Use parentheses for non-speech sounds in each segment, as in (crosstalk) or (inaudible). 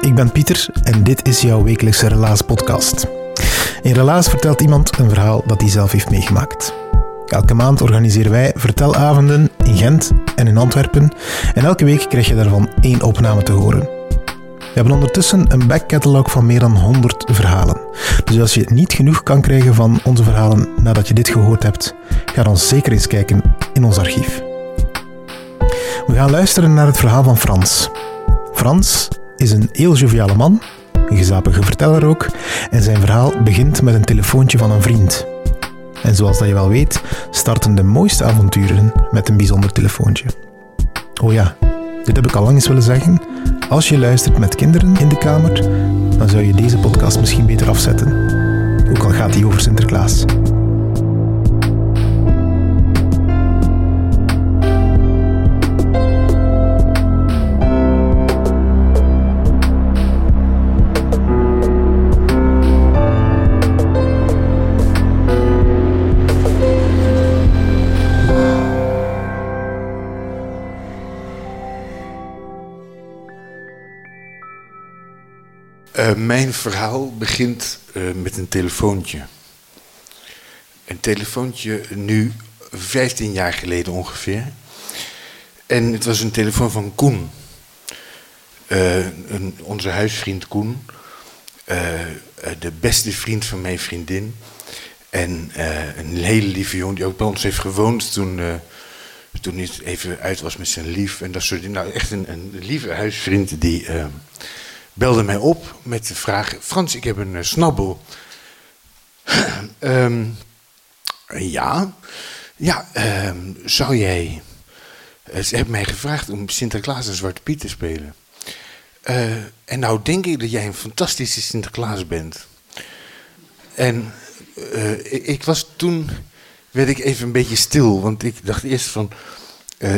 Ik ben Pieter en dit is jouw wekelijkse Relaas podcast. In Relaas vertelt iemand een verhaal dat hij zelf heeft meegemaakt. Elke maand organiseren wij vertelavonden in Gent en in Antwerpen en elke week krijg je daarvan één opname te horen. We hebben ondertussen een backcatalog van meer dan 100 verhalen. Dus als je niet genoeg kan krijgen van onze verhalen nadat je dit gehoord hebt, ga dan zeker eens kijken in ons archief. We gaan luisteren naar het verhaal van Frans. Frans is een heel joviale man, een gezapige verteller ook, en zijn verhaal begint met een telefoontje van een vriend. En zoals dat je wel weet, starten de mooiste avonturen met een bijzonder telefoontje. Oh ja, dit heb ik al lang eens willen zeggen. Als je luistert met kinderen in de kamer, dan zou je deze podcast misschien beter afzetten. Ook al gaat die over Sinterklaas. Eh, mijn verhaal begint eh, met een telefoontje. Een telefoontje nu 15 jaar geleden ongeveer. En het was een telefoon van Koen. Eh, een, onze huisvriend Koen. De beste vriend van mijn vriendin. En een hele lieve jongen die ook bij ons heeft gewoond toen, toen hij even uit was met zijn lief. En dat soort dingen. Nou, echt een, een lieve huisvriend die belde mij op met de vraag... Frans, ik heb een eh, snabbel. (clears throat) Ehm, ja, ja ehm, zou jij... eh, Ze hebben mij gevraagd om Sinterklaas en Zwarte Piet te spelen. Eh, en nou denk ik dat jij een fantastische Sinterklaas bent. En ik, was toen, werd ik even een beetje stil, want ik dacht eerst van,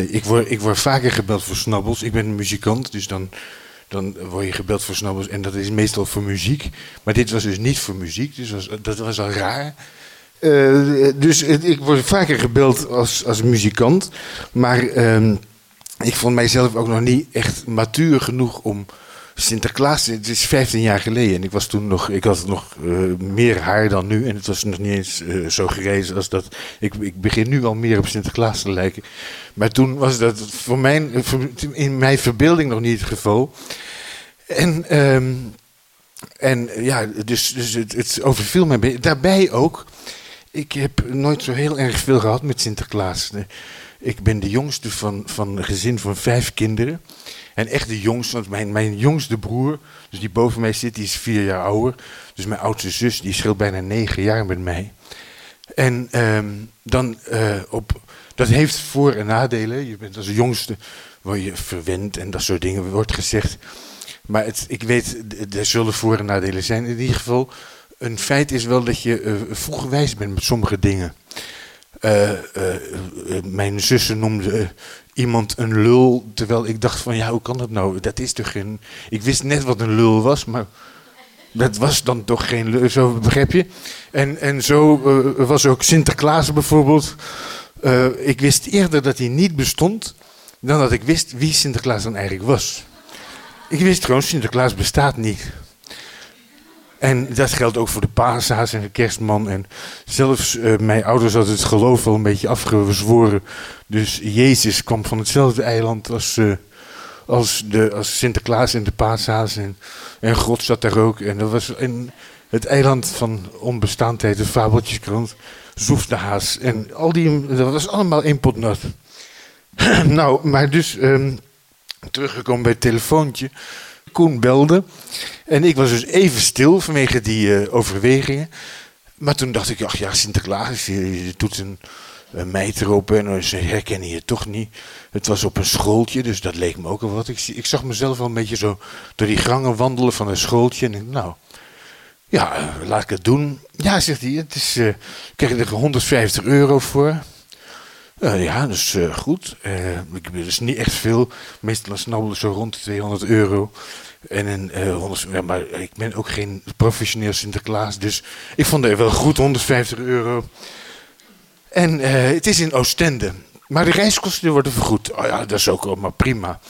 ik, word, ik word vaker gebeld voor snabbels. Ik ben een muzikant, dus dan, dan word je gebeld voor snabbels en dat is meestal voor muziek. Maar dit was dus niet voor muziek, dus was, dat was al raar. Eh, dus ik word vaker gebeld als, als muzikant, maar ehm, ik vond mijzelf ook nog niet echt matuur genoeg om Sinterklaas. Het is 15 jaar geleden en ik was toen nog, ik had nog eh, meer haar dan nu en het was nog niet eens eh, zo gerezen als dat. Ik, ik begin nu al meer op Sinterklaas te lijken, maar toen was dat voor mijn, in mijn verbeelding nog niet het geval. En ehm, en ja, dus, dus het, het overviel be- Daarbij ook, ik heb nooit zo heel erg veel gehad met Sinterklaas. Ik ben de jongste van, van een gezin van vijf kinderen. En echt de jongste, want mijn, mijn jongste broer, dus die boven mij zit, die is vier jaar ouder. Dus mijn oudste zus, die scheelt bijna negen jaar met mij. En ehm, dan eh, op, dat heeft voor- en nadelen. Je bent als jongste, word je verwend en dat soort dingen wordt gezegd. Maar het, ik weet, er zullen voor- en nadelen zijn. In ieder geval, een feit is wel dat je eh, vroeg wijs bent met sommige dingen. Eh, eh, eh, mijn zussen noemde eh, iemand een lul, terwijl ik dacht van ja, hoe kan dat nou? Dat is toch geen... Ik wist net wat een lul was, maar dat was dan toch geen lul, zo begrijp je? En, en zo was ook Sinterklaas bijvoorbeeld. Ik wist eerder dat hij niet bestond, dan dat ik wist wie Sinterklaas dan eigenlijk was. Ik wist gewoon, Sinterklaas bestaat niet. En dat geldt ook voor de paashaas en de kerstman. En zelfs eh, mijn ouders hadden het geloof wel een beetje afgezworen. Dus Jezus kwam van hetzelfde eiland als, eh, als, de, als Sinterklaas en de paashaas. En, en God zat daar ook. En dat was in het eiland van onbestaandheid, de fabeltjeskrant. zoefdehaas. En al die, dat was allemaal één pot nat. (clears throat) nou, maar dus ehm, teruggekomen bij het telefoontje. Koen belde. En ik was dus even stil vanwege die eh, overwegingen. Maar toen dacht ik, ach ja, Sinterklaas, je, doet een, een meid erop en ze herkennen je toch niet. Het was op een schooltje, dus dat leek me ook al wat. Ik, ik zag mezelf wel een beetje zo door die gangen wandelen van een schooltje. En ik, nou, ja, eh, laat ik het doen. Ja, zegt hij, het is, uh, ik krijg er 150 euro voor. Uh, ja, dus uh, goed. Uh, ik dus niet echt veel. Meestal snabbelen zo rond de 200 euro. En een, 100, ja, maar ik ben ook geen professioneel Sinterklaas. Dus ik vond het wel goed, 150 euro. En het is in Oostende. Maar de reiskosten worden vergoed. Oh ja, dat is ook maar prima.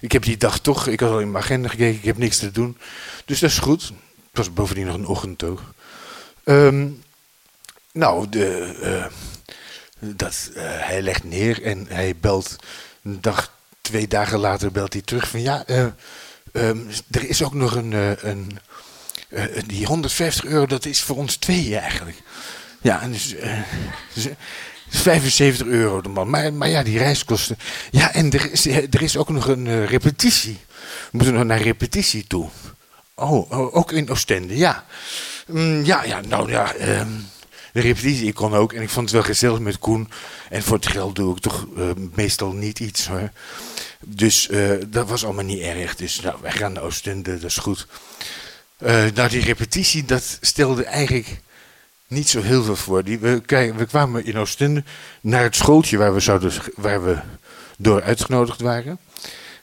Ik heb die dag toch, ik had al in mijn agenda gekeken, ik heb niks te doen. Dus dat is goed. Het was bovendien nog een ochtendtoog. Um, nou, de dat uh, hij legt neer en hij belt een dag, twee dagen later belt hij terug van ja, uh, um, er is ook nog een, uh, een die 150 euro, dat is voor ons tweeën eigenlijk. Ja, en dus, dus 75 euro de man. Maar, maar ja, die reiskosten. Ja, en er is, er is ook nog een repetitie. We moeten nog naar repetitie toe. Oh, oh ook in Oostende, ja. Mm, ja, ja, nou ja. Um, de repetitie, ik kon ook. En ik vond het wel gezellig met Koen. En voor het geld doe ik toch uh, meestal niet iets hoor. Dus uh, dat was allemaal niet erg. Dus nou, wij gaan naar Oostende, dat is goed. Uh, nou, die repetitie, dat stelde eigenlijk niet zo heel veel voor. Die, we, we kwamen in Oostende naar het schooltje waar we, zouden, waar we door uitgenodigd waren.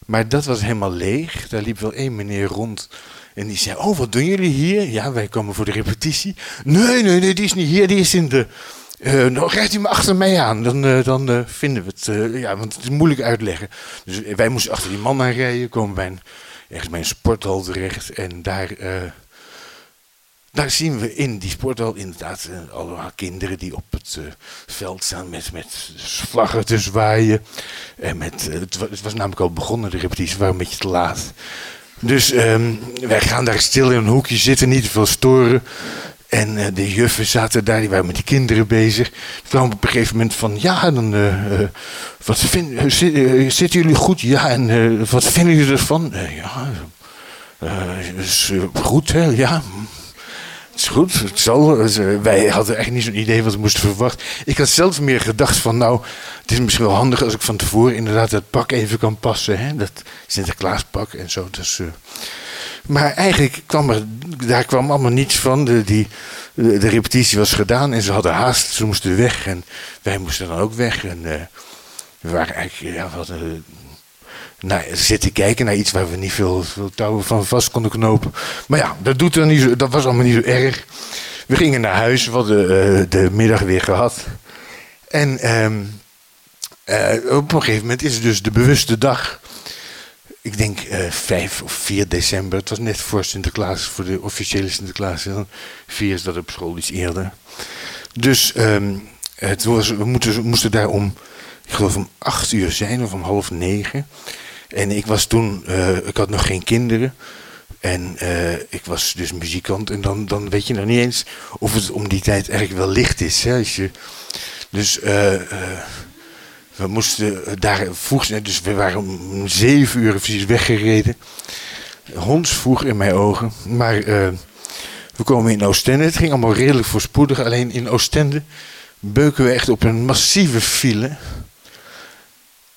Maar dat was helemaal leeg. Daar liep wel één meneer rond en die zei, oh, wat doen jullie hier? Ja, wij komen voor de repetitie. Nee, nee, nee, die is niet hier, die is in de... Uh, nou, rijdt u achter mij aan, dan, uh, dan uh, vinden we het. ja, want het is moeilijk uitleggen. Dus wij moesten achter die man aanrijden, komen bij een, ergens sporthal terecht. En daar, daar zien we in die sporthal inderdaad allemaal kinderen die op het veld staan met, met vlaggen te zwaaien. En met, het, was, het was namelijk al begonnen, de repetitie, waren een beetje te laat. Dus um, wij gaan daar stil in een hoekje zitten, niet te veel storen. En de juffen zaten daar, die waren met die kinderen bezig. Toen kwam op een gegeven moment van, ja, dan, wat vind, zitten jullie goed? Ja, en wat vinden jullie ervan? ja, is goed, hè, ja. Het is goed, het zal. wij hadden echt niet zo'n idee wat we moesten verwachten. Ik had zelf meer gedacht van, nou, het is misschien wel handig als ik van tevoren inderdaad dat pak even kan passen. Hè? Dat Sinterklaaspak en zo. Dus, uh... Maar eigenlijk kwam er, daar kwam allemaal niets van. De, die, de, repetitie was gedaan en ze hadden haast. Ze moesten weg en wij moesten dan ook weg. En uh, we waren eigenlijk, ja, we hadden, nou, zitten kijken naar iets waar we niet veel, veel touwen van vast konden knopen. Maar ja, dat, doet er niet zo, dat was allemaal niet zo erg. We gingen naar huis, we hadden uh, de middag weer gehad. En um, uh, op een gegeven moment is het dus de bewuste dag. Ik denk uh, eh, 5 of 4 december. Het was net voor Sinterklaas, voor de officiële Sinterklaas. Dan vier is dat op school iets eerder. Dus um, het was, we, moeten, we moesten daar om, ik geloof om 8 uur zijn of om half negen. En ik was toen, uh, ik had nog geen kinderen. En uh, ik was dus muzikant. En dan, dan weet je nog niet eens of het om die tijd eigenlijk wel licht is. Hè? Als je, dus uh, we moesten daar vroeg dus we waren om zeven uur precies weggereden. Hondsvroeg in mijn ogen. Maar we komen in Oostende. Het ging allemaal redelijk voorspoedig. Alleen in Oostende beuken we echt op een massieve file.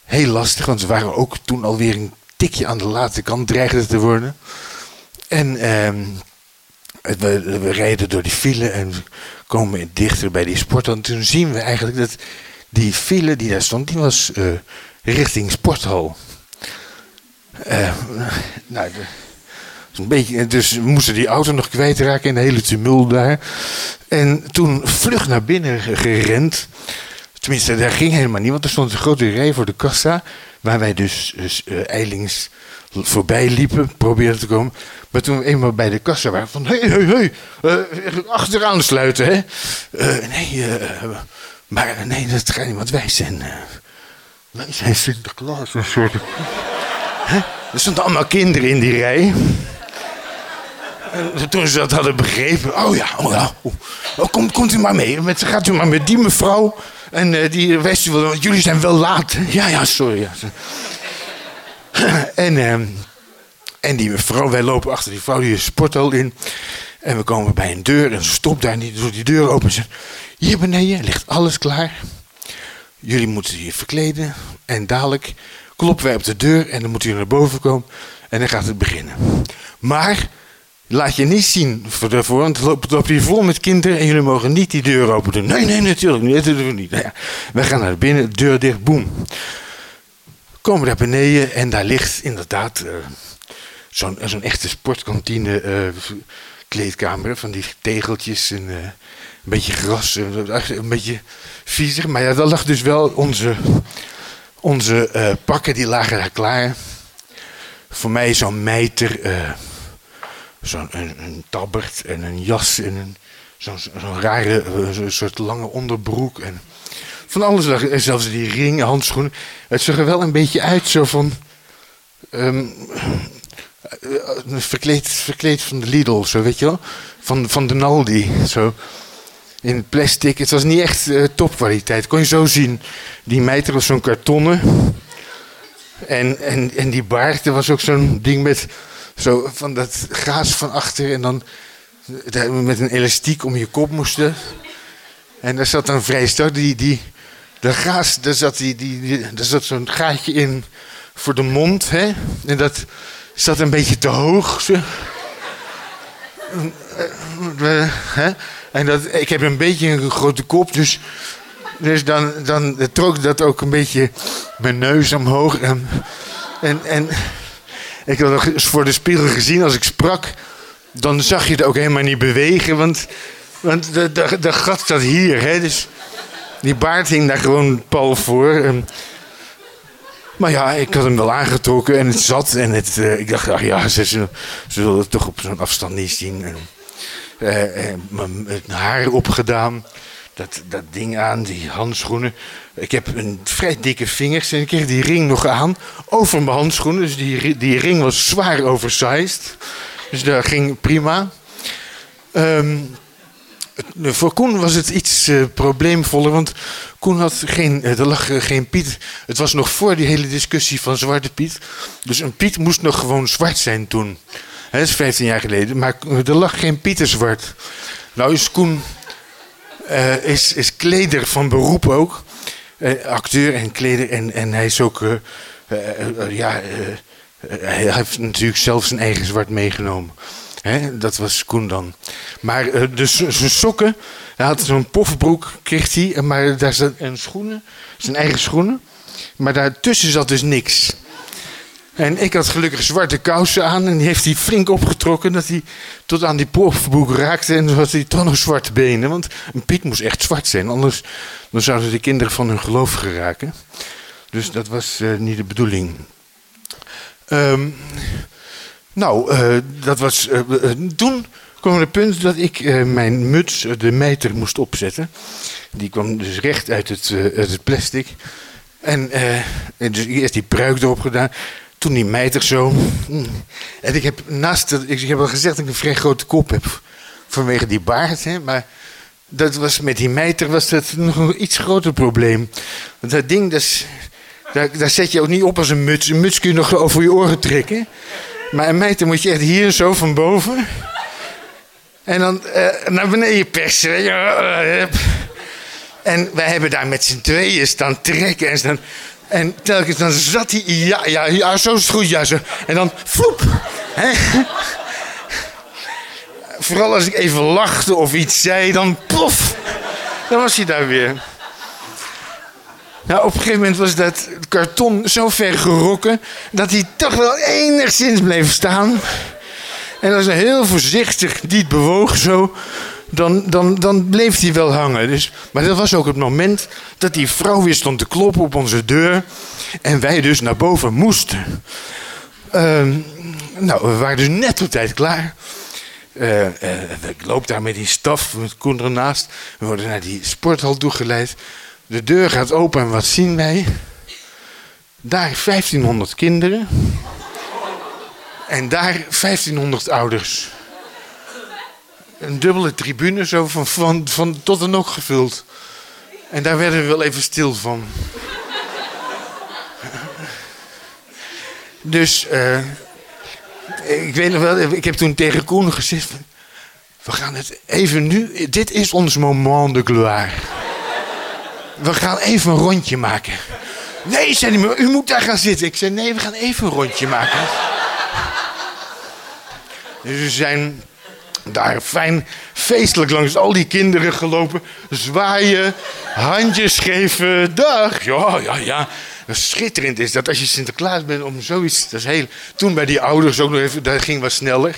Heel lastig, want we waren ook toen alweer een tikje aan de late kant, dreigde te worden. En uh, we, we rijden door die file en komen dichter bij die sport. En toen zien we eigenlijk dat die file die daar stond, die was uh, richting sporthal. Uh, nou, de, een beetje, dus we moesten die auto nog kwijtraken in de hele tumult daar. En toen vlug naar binnen gerend. Tenminste, daar ging helemaal niet, want er stond een grote rij voor de kassa. Waar wij dus, dus uh, eilings voorbij liepen, probeerden te komen. Maar toen we eenmaal bij de kassa waren, van hé, hé, hé, achteraan sluiten, hè. nee, maar nee, dat gaat niet, want wij zijn. Wij zijn Sinterklaas, een soort. Er stonden allemaal kinderen in die rij. En toen ze dat hadden begrepen, oh ja, oh ja, oh, oh, komt, komt u maar mee. Met, gaat u maar met die mevrouw. En eh, die want jullie zijn wel laat. Ja, ja, sorry. En, ehm, en die mevrouw, wij lopen achter die vrouw die sporthal in. En we komen bij een deur en ze stopt daar niet, doet die deur open en zegt... Hier beneden ligt alles klaar. Jullie moeten je verkleden. En dadelijk kloppen wij op de deur en dan moeten jullie naar boven komen. En dan gaat het beginnen. Maar laat je niet zien voor daarvoor, want het loopt, hier vol met kinderen en jullie mogen niet die deur open doen. Nee, nee, natuurlijk niet. Dat doen we niet. Nou wij gaan naar binnen, deur dicht, boem. Komen daar beneden en daar ligt inderdaad uh, zo'n zo'n echte sportkantine uh, kleedkamer van die tegeltjes en een beetje gras, een beetje viezig. Maar ja, daar lag dus wel onze, onze pakken, die lagen daar klaar. Voor mij zo'n mijter zo'n een, een, tabbert en een jas en een, zo'n rare uh, soort lange onderbroek. En van alles, en zelfs die ring, handschoenen. Het zag er wel een beetje uit zo van... Um, verkleed, verkleed van de Lidl, zo weet je wel. Van, van de Naldi, zo. In plastic. Het was niet echt topkwaliteit. Kon je zo zien. Die mijter was zo'n kartonnen. En, en, en die baard, was ook zo'n ding met zo van dat gaas van achter en dan met een elastiek om je kop moesten. En daar zat dan vrij sterk die, die, de gaas, daar zat, die, die, die, daar zat zo'n gaatje in voor de mond. Hè? En dat zat een beetje te hoog. Zo. En dat, ik heb een beetje een grote kop, dus, dus dan, dan trok dat ook een beetje mijn neus omhoog. En, en, en ik had voor de spiegel gezien als ik sprak. Dan zag je het ook helemaal niet bewegen. Want, want de, de, de gat zat hier. Hè? Dus die baard hing daar gewoon pal voor. maar ja, ik had hem wel aangetrokken en het zat. En het, uh, ik dacht, ach ja, ze, ze, zullen het toch op zo'n afstand niet zien. En, uh, mijn haar opgedaan dat, dat ding aan, die handschoenen. Ik heb een vrij dikke vingers en ik kreeg die ring nog aan over mijn handschoenen. Dus die, die ring was zwaar oversized. Dus dat ging prima. Um, voor Koen was het iets uh, probleemvoller, want Koen had geen, eh, er lag uh, geen Piet. Het was nog voor die hele discussie van Zwarte Piet. Dus een Piet moest nog gewoon zwart zijn toen. dat is 15 jaar geleden. Maar er lag geen Pieter zwart. Nou is Koen uh, is, is kleder van beroep ook. Uh, acteur en kleder. En, en hij is ook. Uh, ja, hij heeft natuurlijk zelf zijn eigen zwart meegenomen. Hè? Dat was Koen dan. Maar dus zijn sokken. Hij had zo'n pofbroek, kreeg hij. Maar daar zat een schoenen. Zijn eigen schoenen. Maar daartussen zat dus niks. En ik had gelukkig zwarte kousen aan en die heeft hij flink opgetrokken dat hij tot aan die pofboek raakte en dan had hij toch nog zwarte benen. Want een Piet moest echt zwart zijn, anders dan zouden de kinderen van hun geloof geraken. Dus dat was uh, niet de bedoeling. Um, nou, uh, dat was. Uh, toen kwam het punt dat ik mijn muts, de mijter, moest opzetten. Die kwam dus recht uit het, het plastic. En dus eerst die pruik erop gedaan. Toen die mijter zo. Hmm. En ik heb naast. Ik heb al gezegd dat ik een vrij grote kop heb. Vanwege die baard. Hè, maar dat was, met die mijter was dat nog een iets groter probleem. Want dat ding, dat daar, zet je ook niet op als een muts. Een muts kun je nog over je oren trekken. Maar een mijter moet je echt hier zo van boven. En dan uh, naar beneden persen. En wij hebben daar met z'n tweeën staan trekken en staan en telkens dan zat hij, ja, ja, ja, zo is het goed, ja. En dan, vloep. Vooral als ik even lachte of iets zei, dan plof. Dan was hij daar weer. Nou, op een gegeven moment was dat karton zo ver gerokken... dat hij toch wel enigszins bleef staan. En als hij heel voorzichtig niet bewoog zo dan, bleef hij wel hangen. Dus, maar dat was ook het moment dat die vrouw weer stond te kloppen op onze deur. En wij dus naar boven moesten. Uh, nou, we waren dus net op tijd klaar. Uh, uh, ik loop daar met die staf, met Koen ernaast. We worden naar die sporthal toegeleid. De deur gaat open en wat zien wij? Daar 1500 kinderen. En daar 1500 ouders. Een dubbele tribune zo van, van, van tot en nog gevuld. En daar werden we wel even stil van. (laughs) Dus eh, ik weet nog wel, ik heb toen tegen Koen gezegd: we gaan het even nu, dit is ons moment de gloire. We gaan even een rondje maken. Nee, zei hij, u moet daar gaan zitten. Ik zei, nee, we gaan even een rondje maken. Dus we zijn daar fijn feestelijk langs al die kinderen gelopen. Zwaaien, handjes geven, dag. Ja, ja, ja. Schitterend is dat als je Sinterklaas bent om zoiets. Dat is heel, toen bij die ouders ook nog even, daar ging wat sneller.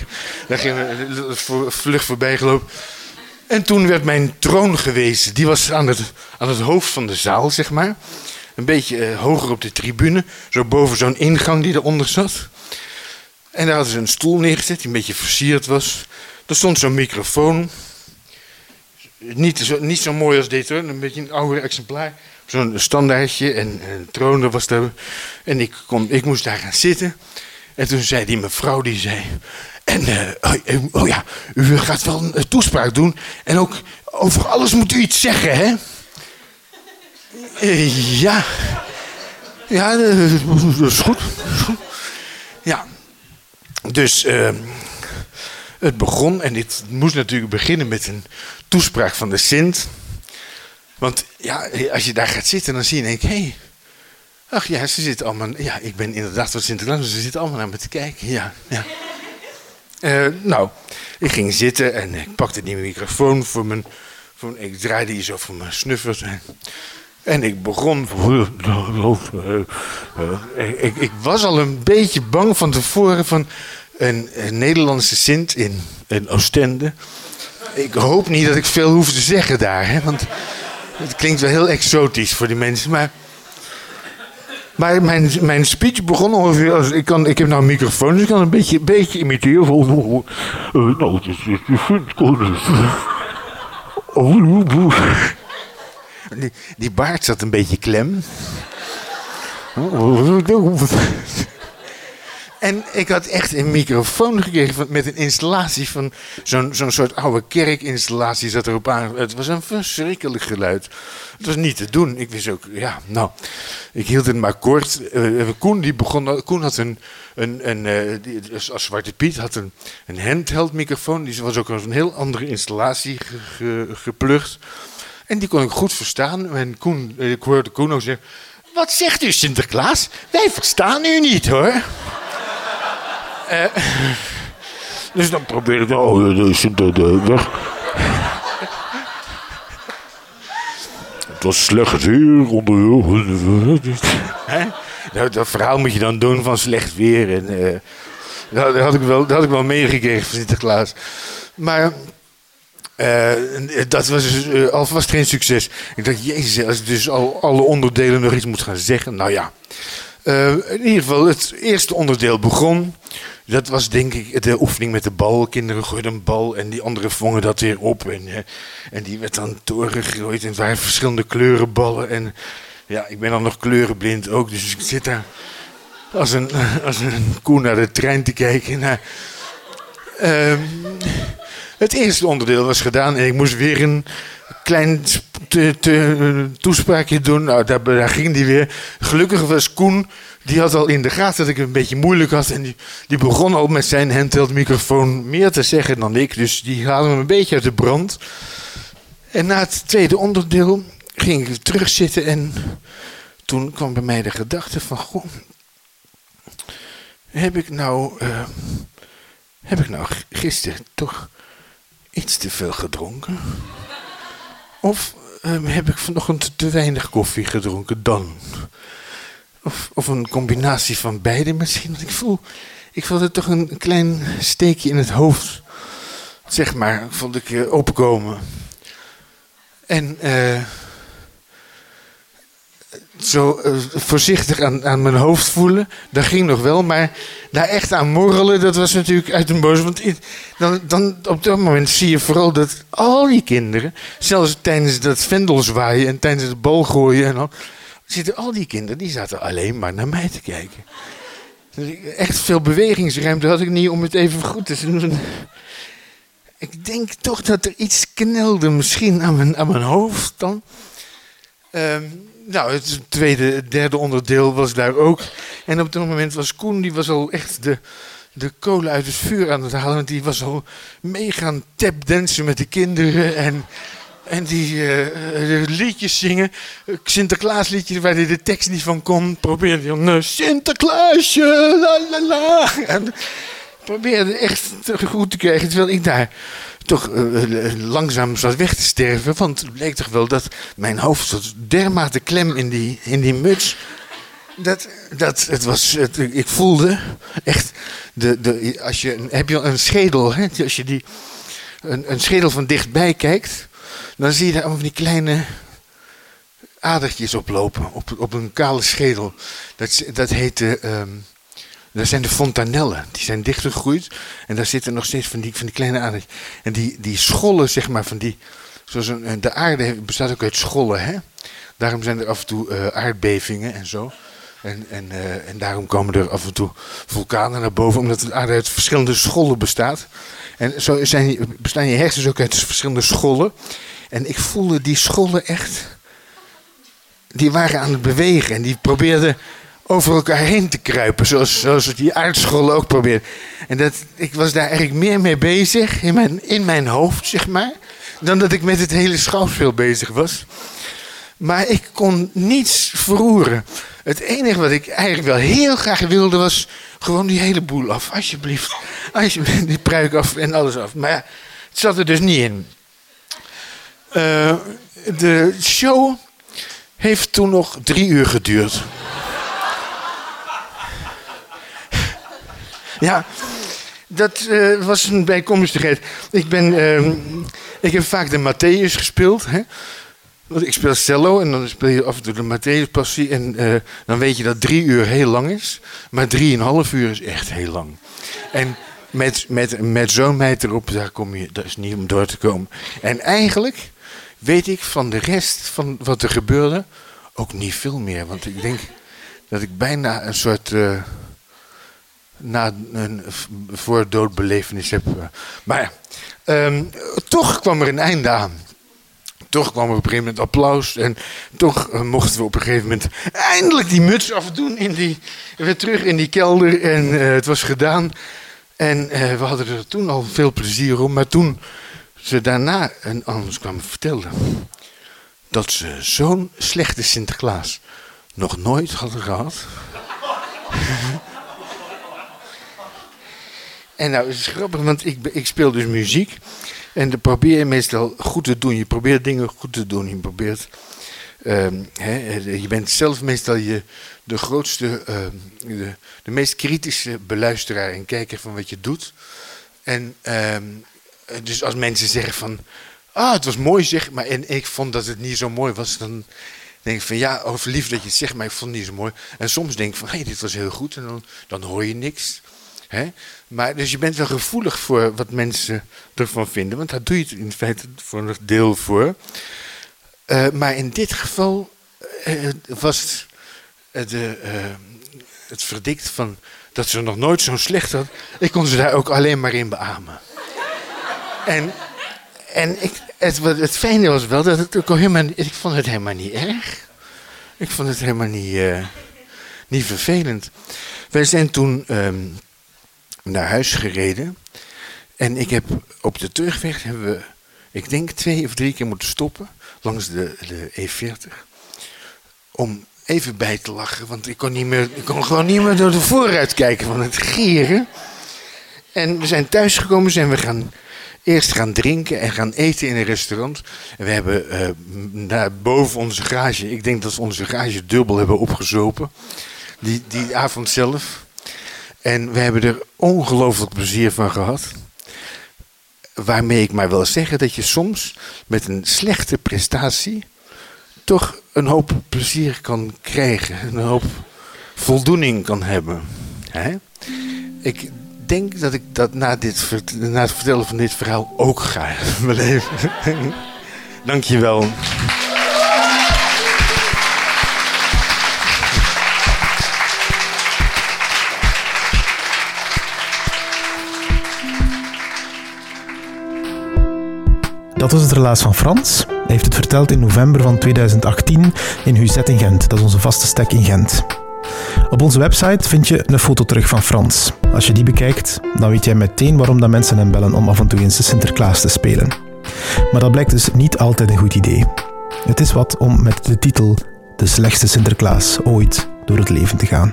Daar ging we vlug voorbij gelopen. En toen werd mijn troon gewezen. Die was aan het, aan het hoofd van de zaal, zeg maar. Een beetje eh, hoger op de tribune. Zo boven zo'n ingang die eronder zat. En daar hadden ze een stoel neergezet die een beetje versierd was. Er stond zo'n microfoon. Niet zo, niet zo mooi als dit hoor, een beetje een ouder exemplaar. Zo'n standaardje en, een troon was daar. En ik, kon, ik moest daar gaan zitten. En toen zei die mevrouw, die zei... En, uh, oh, oh, ja, u gaat wel een toespraak doen. En ook over alles moet u iets zeggen, hè? Ja. Ja, dat is goed. Ja. Dus uh, het begon en dit moest natuurlijk beginnen met een toespraak van de Sint. Want ja, als je daar gaat zitten, dan zie je en denk hé, hey, ach ja, ze zitten allemaal, ja, ik ben inderdaad van Sinterklaas, ze zitten allemaal naar me te kijken, ja, ja. Uh, nou, ik ging zitten en ik pakte die microfoon voor mijn, voor, ik draaide die zo voor mijn snuffers en, en ik begon. Ik, ik, was al een beetje bang van tevoren van een, een Nederlandse Sint in, in Oostende. Ik hoop niet dat ik veel hoef te zeggen daar, hè, want het klinkt wel heel exotisch voor die mensen, maar. Mijn, mijn speech begon ongeveer als ik kan. Ik heb nou een microfoon, dus ik kan een beetje, beetje imiteren. Van, uh, nou, het is, die, die baard zat een beetje klem. En ik had echt een microfoon gekregen met een installatie van zo'n soort oude kerkinstallatie zat erop aan. Het was een verschrikkelijk geluid. Het was niet te doen. Ik wist ook, ja, nou, ik hield het maar kort. Uh, Koen, die begon, Koen had een, een, een uh, die, als Zwarte Piet, had een, een handheld microfoon. Die was ook een heel andere installatie ge, geplukt. En die kon ik goed verstaan. En Koen, ik hoorde Koen ook zeggen, wat zegt u Sinterklaas? Wij verstaan u niet hoor. Uh, (laughs) dus dan probeer ik, oh, is de weg. Het was slecht weer onder. Dat, verhaal moet je dan doen van slecht weer. En, uh, dat, had ik wel, dat had ik wel meegekregen van Sinterklaas. Maar uh, dat was uh, alvast geen succes. Ik dacht, jezus, als ik dus al alle onderdelen nog iets moet gaan zeggen. Nou ja. In ieder geval, het eerste onderdeel begon. Dat was denk ik de oefening met de bal. Kinderen gooiden een bal en die anderen vongen dat weer op. En, en die werd dan doorgegooid. En het waren verschillende kleurenballen. En ja, ik ben dan nog kleurenblind ook. Dus ik zit daar als een, (laughs) als een naar de trein te kijken. Naar, uh, het eerste onderdeel was gedaan en ik moest weer een klein te, toespraakje doen. Nou, daar, daar ging die weer. Gelukkig was Koen, die had al in de gaten dat ik het een beetje moeilijk had. En die, die begon al met zijn handheld microfoon meer te zeggen dan ik. Dus die haalde me een beetje uit de brand. En na het tweede onderdeel ging ik terugzitten en toen kwam bij mij de gedachte van... Goh, heb ik nou... Uh, heb ik nou gisteren toch iets te veel gedronken? Of um, heb ik vanochtend te weinig koffie gedronken dan? Of, een combinatie van beide misschien? Want ik voel, ik voelde toch een klein steekje in het hoofd. Zeg maar, vond ik uh, opkomen. En uh, zo uh, voorzichtig aan, aan mijn hoofd voelen. Dat ging nog wel, maar daar echt aan morrelen, dat was natuurlijk uit een boos. Want dan, dan, op dat moment zie je vooral dat al die kinderen, zelfs tijdens dat vendelzwaaien en tijdens het bal gooien en al, zitten al die kinderen, die zaten alleen maar naar mij te kijken. Dus echt veel bewegingsruimte had ik niet om het even goed te doen. ik denk toch dat er iets knelde misschien aan mijn, aan mijn hoofd dan. Ehm, nou, het tweede, derde onderdeel was daar ook. En op dat moment was Koen, die was al echt de, de kolen uit het vuur aan het halen. Want die was al mee gaan tapdansen met de kinderen. En, en die eh, liedjes zingen. Sinterklaasliedjes waar de tekst niet van kon. Probeerde hij dan, Sinterklaasje, la la la. En probeerde echt goed te krijgen. Terwijl ik daar toch uh, langzaam zat weg te sterven. Want het bleek toch wel dat mijn hoofd zat dermate klem in die, in die muts. Dat, dat het was, het, ik voelde echt, de, de, als je, heb je een schedel, hè? als je die, een, een schedel van dichtbij kijkt, dan zie je daar allemaal die kleine adertjes oplopen, op, op een kale schedel. Dat, dat heette, um, dat zijn de fontanellen. Die zijn dichtgegroeid en daar zitten nog steeds van die, van die kleine adertjes. En die, die schollen, zeg maar, van die, zoals een, de aarde bestaat ook uit schollen, hè. Daarom zijn er af en toe uh, aardbevingen en zo. En, en, uh, en daarom komen er af en toe vulkanen naar boven, omdat de aarde uit verschillende schollen bestaat. En zo zijn, bestaan je hersens ook uit verschillende schollen. En ik voelde die schollen echt. Die waren aan het bewegen en die probeerden over elkaar heen te kruipen. Zoals, zoals die aardschollen ook probeerden. En dat, ik was daar eigenlijk meer mee bezig, in mijn, in mijn hoofd zeg maar. Dan dat ik met het hele schouwspel bezig was. Maar ik kon niets verroeren. Het enige wat ik eigenlijk wel heel graag wilde was gewoon die hele boel af. Alsjeblieft. Alsjeblieft, die pruik af en alles af. Maar ja, het zat er dus niet in. Uh, de show heeft toen nog drie uur geduurd. ja, dat uh, was een bijkomstigheid. Ik, ben, uh, ik heb vaak de Matthäus gespeeld. Hè? Ik speel cello en dan speel je af en toe de Matthäus Passie. En uh, dan weet je dat drie uur heel lang is. Maar drieënhalf uur is echt heel lang. En met, met, met zo'n meid erop, daar, kom je, dat is niet om door te komen. En eigenlijk weet ik van de rest van wat er gebeurde ook niet veel meer. Want ik denk dat ik bijna een soort. Uh, na een voordoodbelevenis heb. Maar um, toch kwam er een einde aan. Toch kwam er op een gegeven moment applaus. En toch uh, mochten we op een gegeven moment eindelijk die muts afdoen. In die, weer terug in die kelder. En uh, het was gedaan. En we hadden er toen al veel plezier om. Maar toen ze daarna en anders kwamen vertellen dat ze zo'n slechte Sinterklaas nog nooit hadden gehad. (laughs) en nou, het is grappig, want ik, ik speel dus muziek. En dan probeer je meestal goed te doen. Je probeert dingen goed te doen. Je probeert. Um, je bent zelf meestal je, de grootste, uh, de, meest kritische beluisteraar en kijker van wat je doet. En um, dus als mensen zeggen van, ah, het was mooi zeg, maar en ik vond dat het niet zo mooi was, dan denk ik van, ja, over lief dat je het zegt, maar ik vond het niet zo mooi. En soms denk ik van, hé, dit was heel goed, en dan, dan hoor je niks. Hè? Maar, dus je bent wel gevoelig voor wat mensen ervan vinden, want daar doe je het in feite voor een deel voor. Uh, maar in dit geval uh, was het, uh, het verdict van dat ze nog nooit zo'n slecht had. Ik kon ze daar ook alleen maar in beamen. En, en ik, het, het fijne was wel dat het ook helemaal, ik vond het helemaal niet erg. Ik vond het helemaal niet, niet vervelend. Wij zijn toen um, naar huis gereden. En ik heb op de terugweg hebben we, ik denk twee of drie keer moeten stoppen langs de, de E40. Om even bij te lachen, want ik kon, niet meer, ik kon gewoon niet meer door de vooruit kijken van het gieren. En we zijn thuisgekomen, zijn we gaan eerst gaan drinken en gaan eten in een restaurant. En we hebben uh, daar boven onze garage, ik denk dat we onze garage dubbel hebben opgezopen. Die, die avond zelf. En we hebben er ongelooflijk plezier van gehad. Waarmee ik maar wil zeggen dat je soms met een slechte prestatie toch een hoop plezier kan krijgen. Een hoop voldoening kan hebben. Ik denk dat ik dat na, dit, na het vertellen van dit verhaal ook ga (laughs) beleven. Dank je wel. Dat was het relaas van Frans. Hij heeft het verteld in november van 2018 in Huzet in Gent. Dat is onze vaste stek in Gent. Op onze website vind je een foto terug van Frans. Als je die bekijkt, dan weet jij meteen waarom dat mensen hem bellen om af en toe eens de Sinterklaas te spelen. Maar dat blijkt dus niet altijd een goed idee. Het is wat om met de titel De slechtste Sinterklaas ooit door het leven te gaan.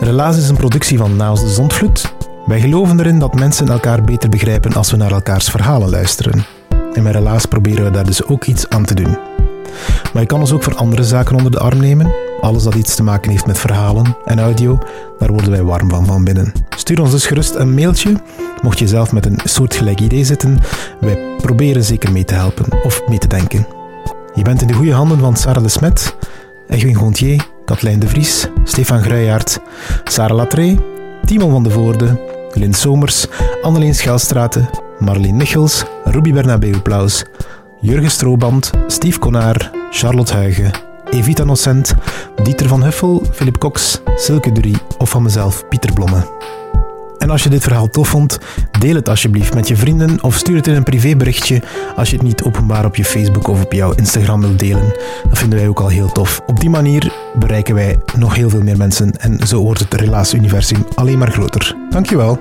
Relaas is een productie van Naals de Zondvloed. Wij geloven erin dat mensen elkaar beter begrijpen als we naar elkaars verhalen luisteren. En met Relaas proberen we daar dus ook iets aan te doen. Maar je kan ons ook voor andere zaken onder de arm nemen. Alles dat iets te maken heeft met verhalen en audio, daar worden wij warm van van binnen. Stuur ons dus gerust een mailtje, mocht je zelf met een soortgelijk idee zitten. Wij proberen zeker mee te helpen of mee te denken. Je bent in de goede handen van Sarah de Smet, Edwin Gontier, Katlijn de Vries, Stefan Gruijaert, Sarah Latree, Timon van de Voorde, Lin Somers, Anneleen Schelstraten, Marleen Michels, Ruby Bernabeu Plaus, Jurgen Strooband, Steve Konaar, Charlotte Huigen, Evita Nocent, Dieter van Huffel, Philip Cox, Silke Durie of van mezelf, Pieter Blomme. En als je dit verhaal tof vond, deel het alsjeblieft met je vrienden of stuur het in een privéberichtje als je het niet openbaar op je Facebook of op jouw Instagram wilt delen. Dat vinden wij ook al heel tof. Op die manier bereiken wij nog heel veel meer mensen en zo wordt het Relaas-universum alleen maar groter. Dankjewel.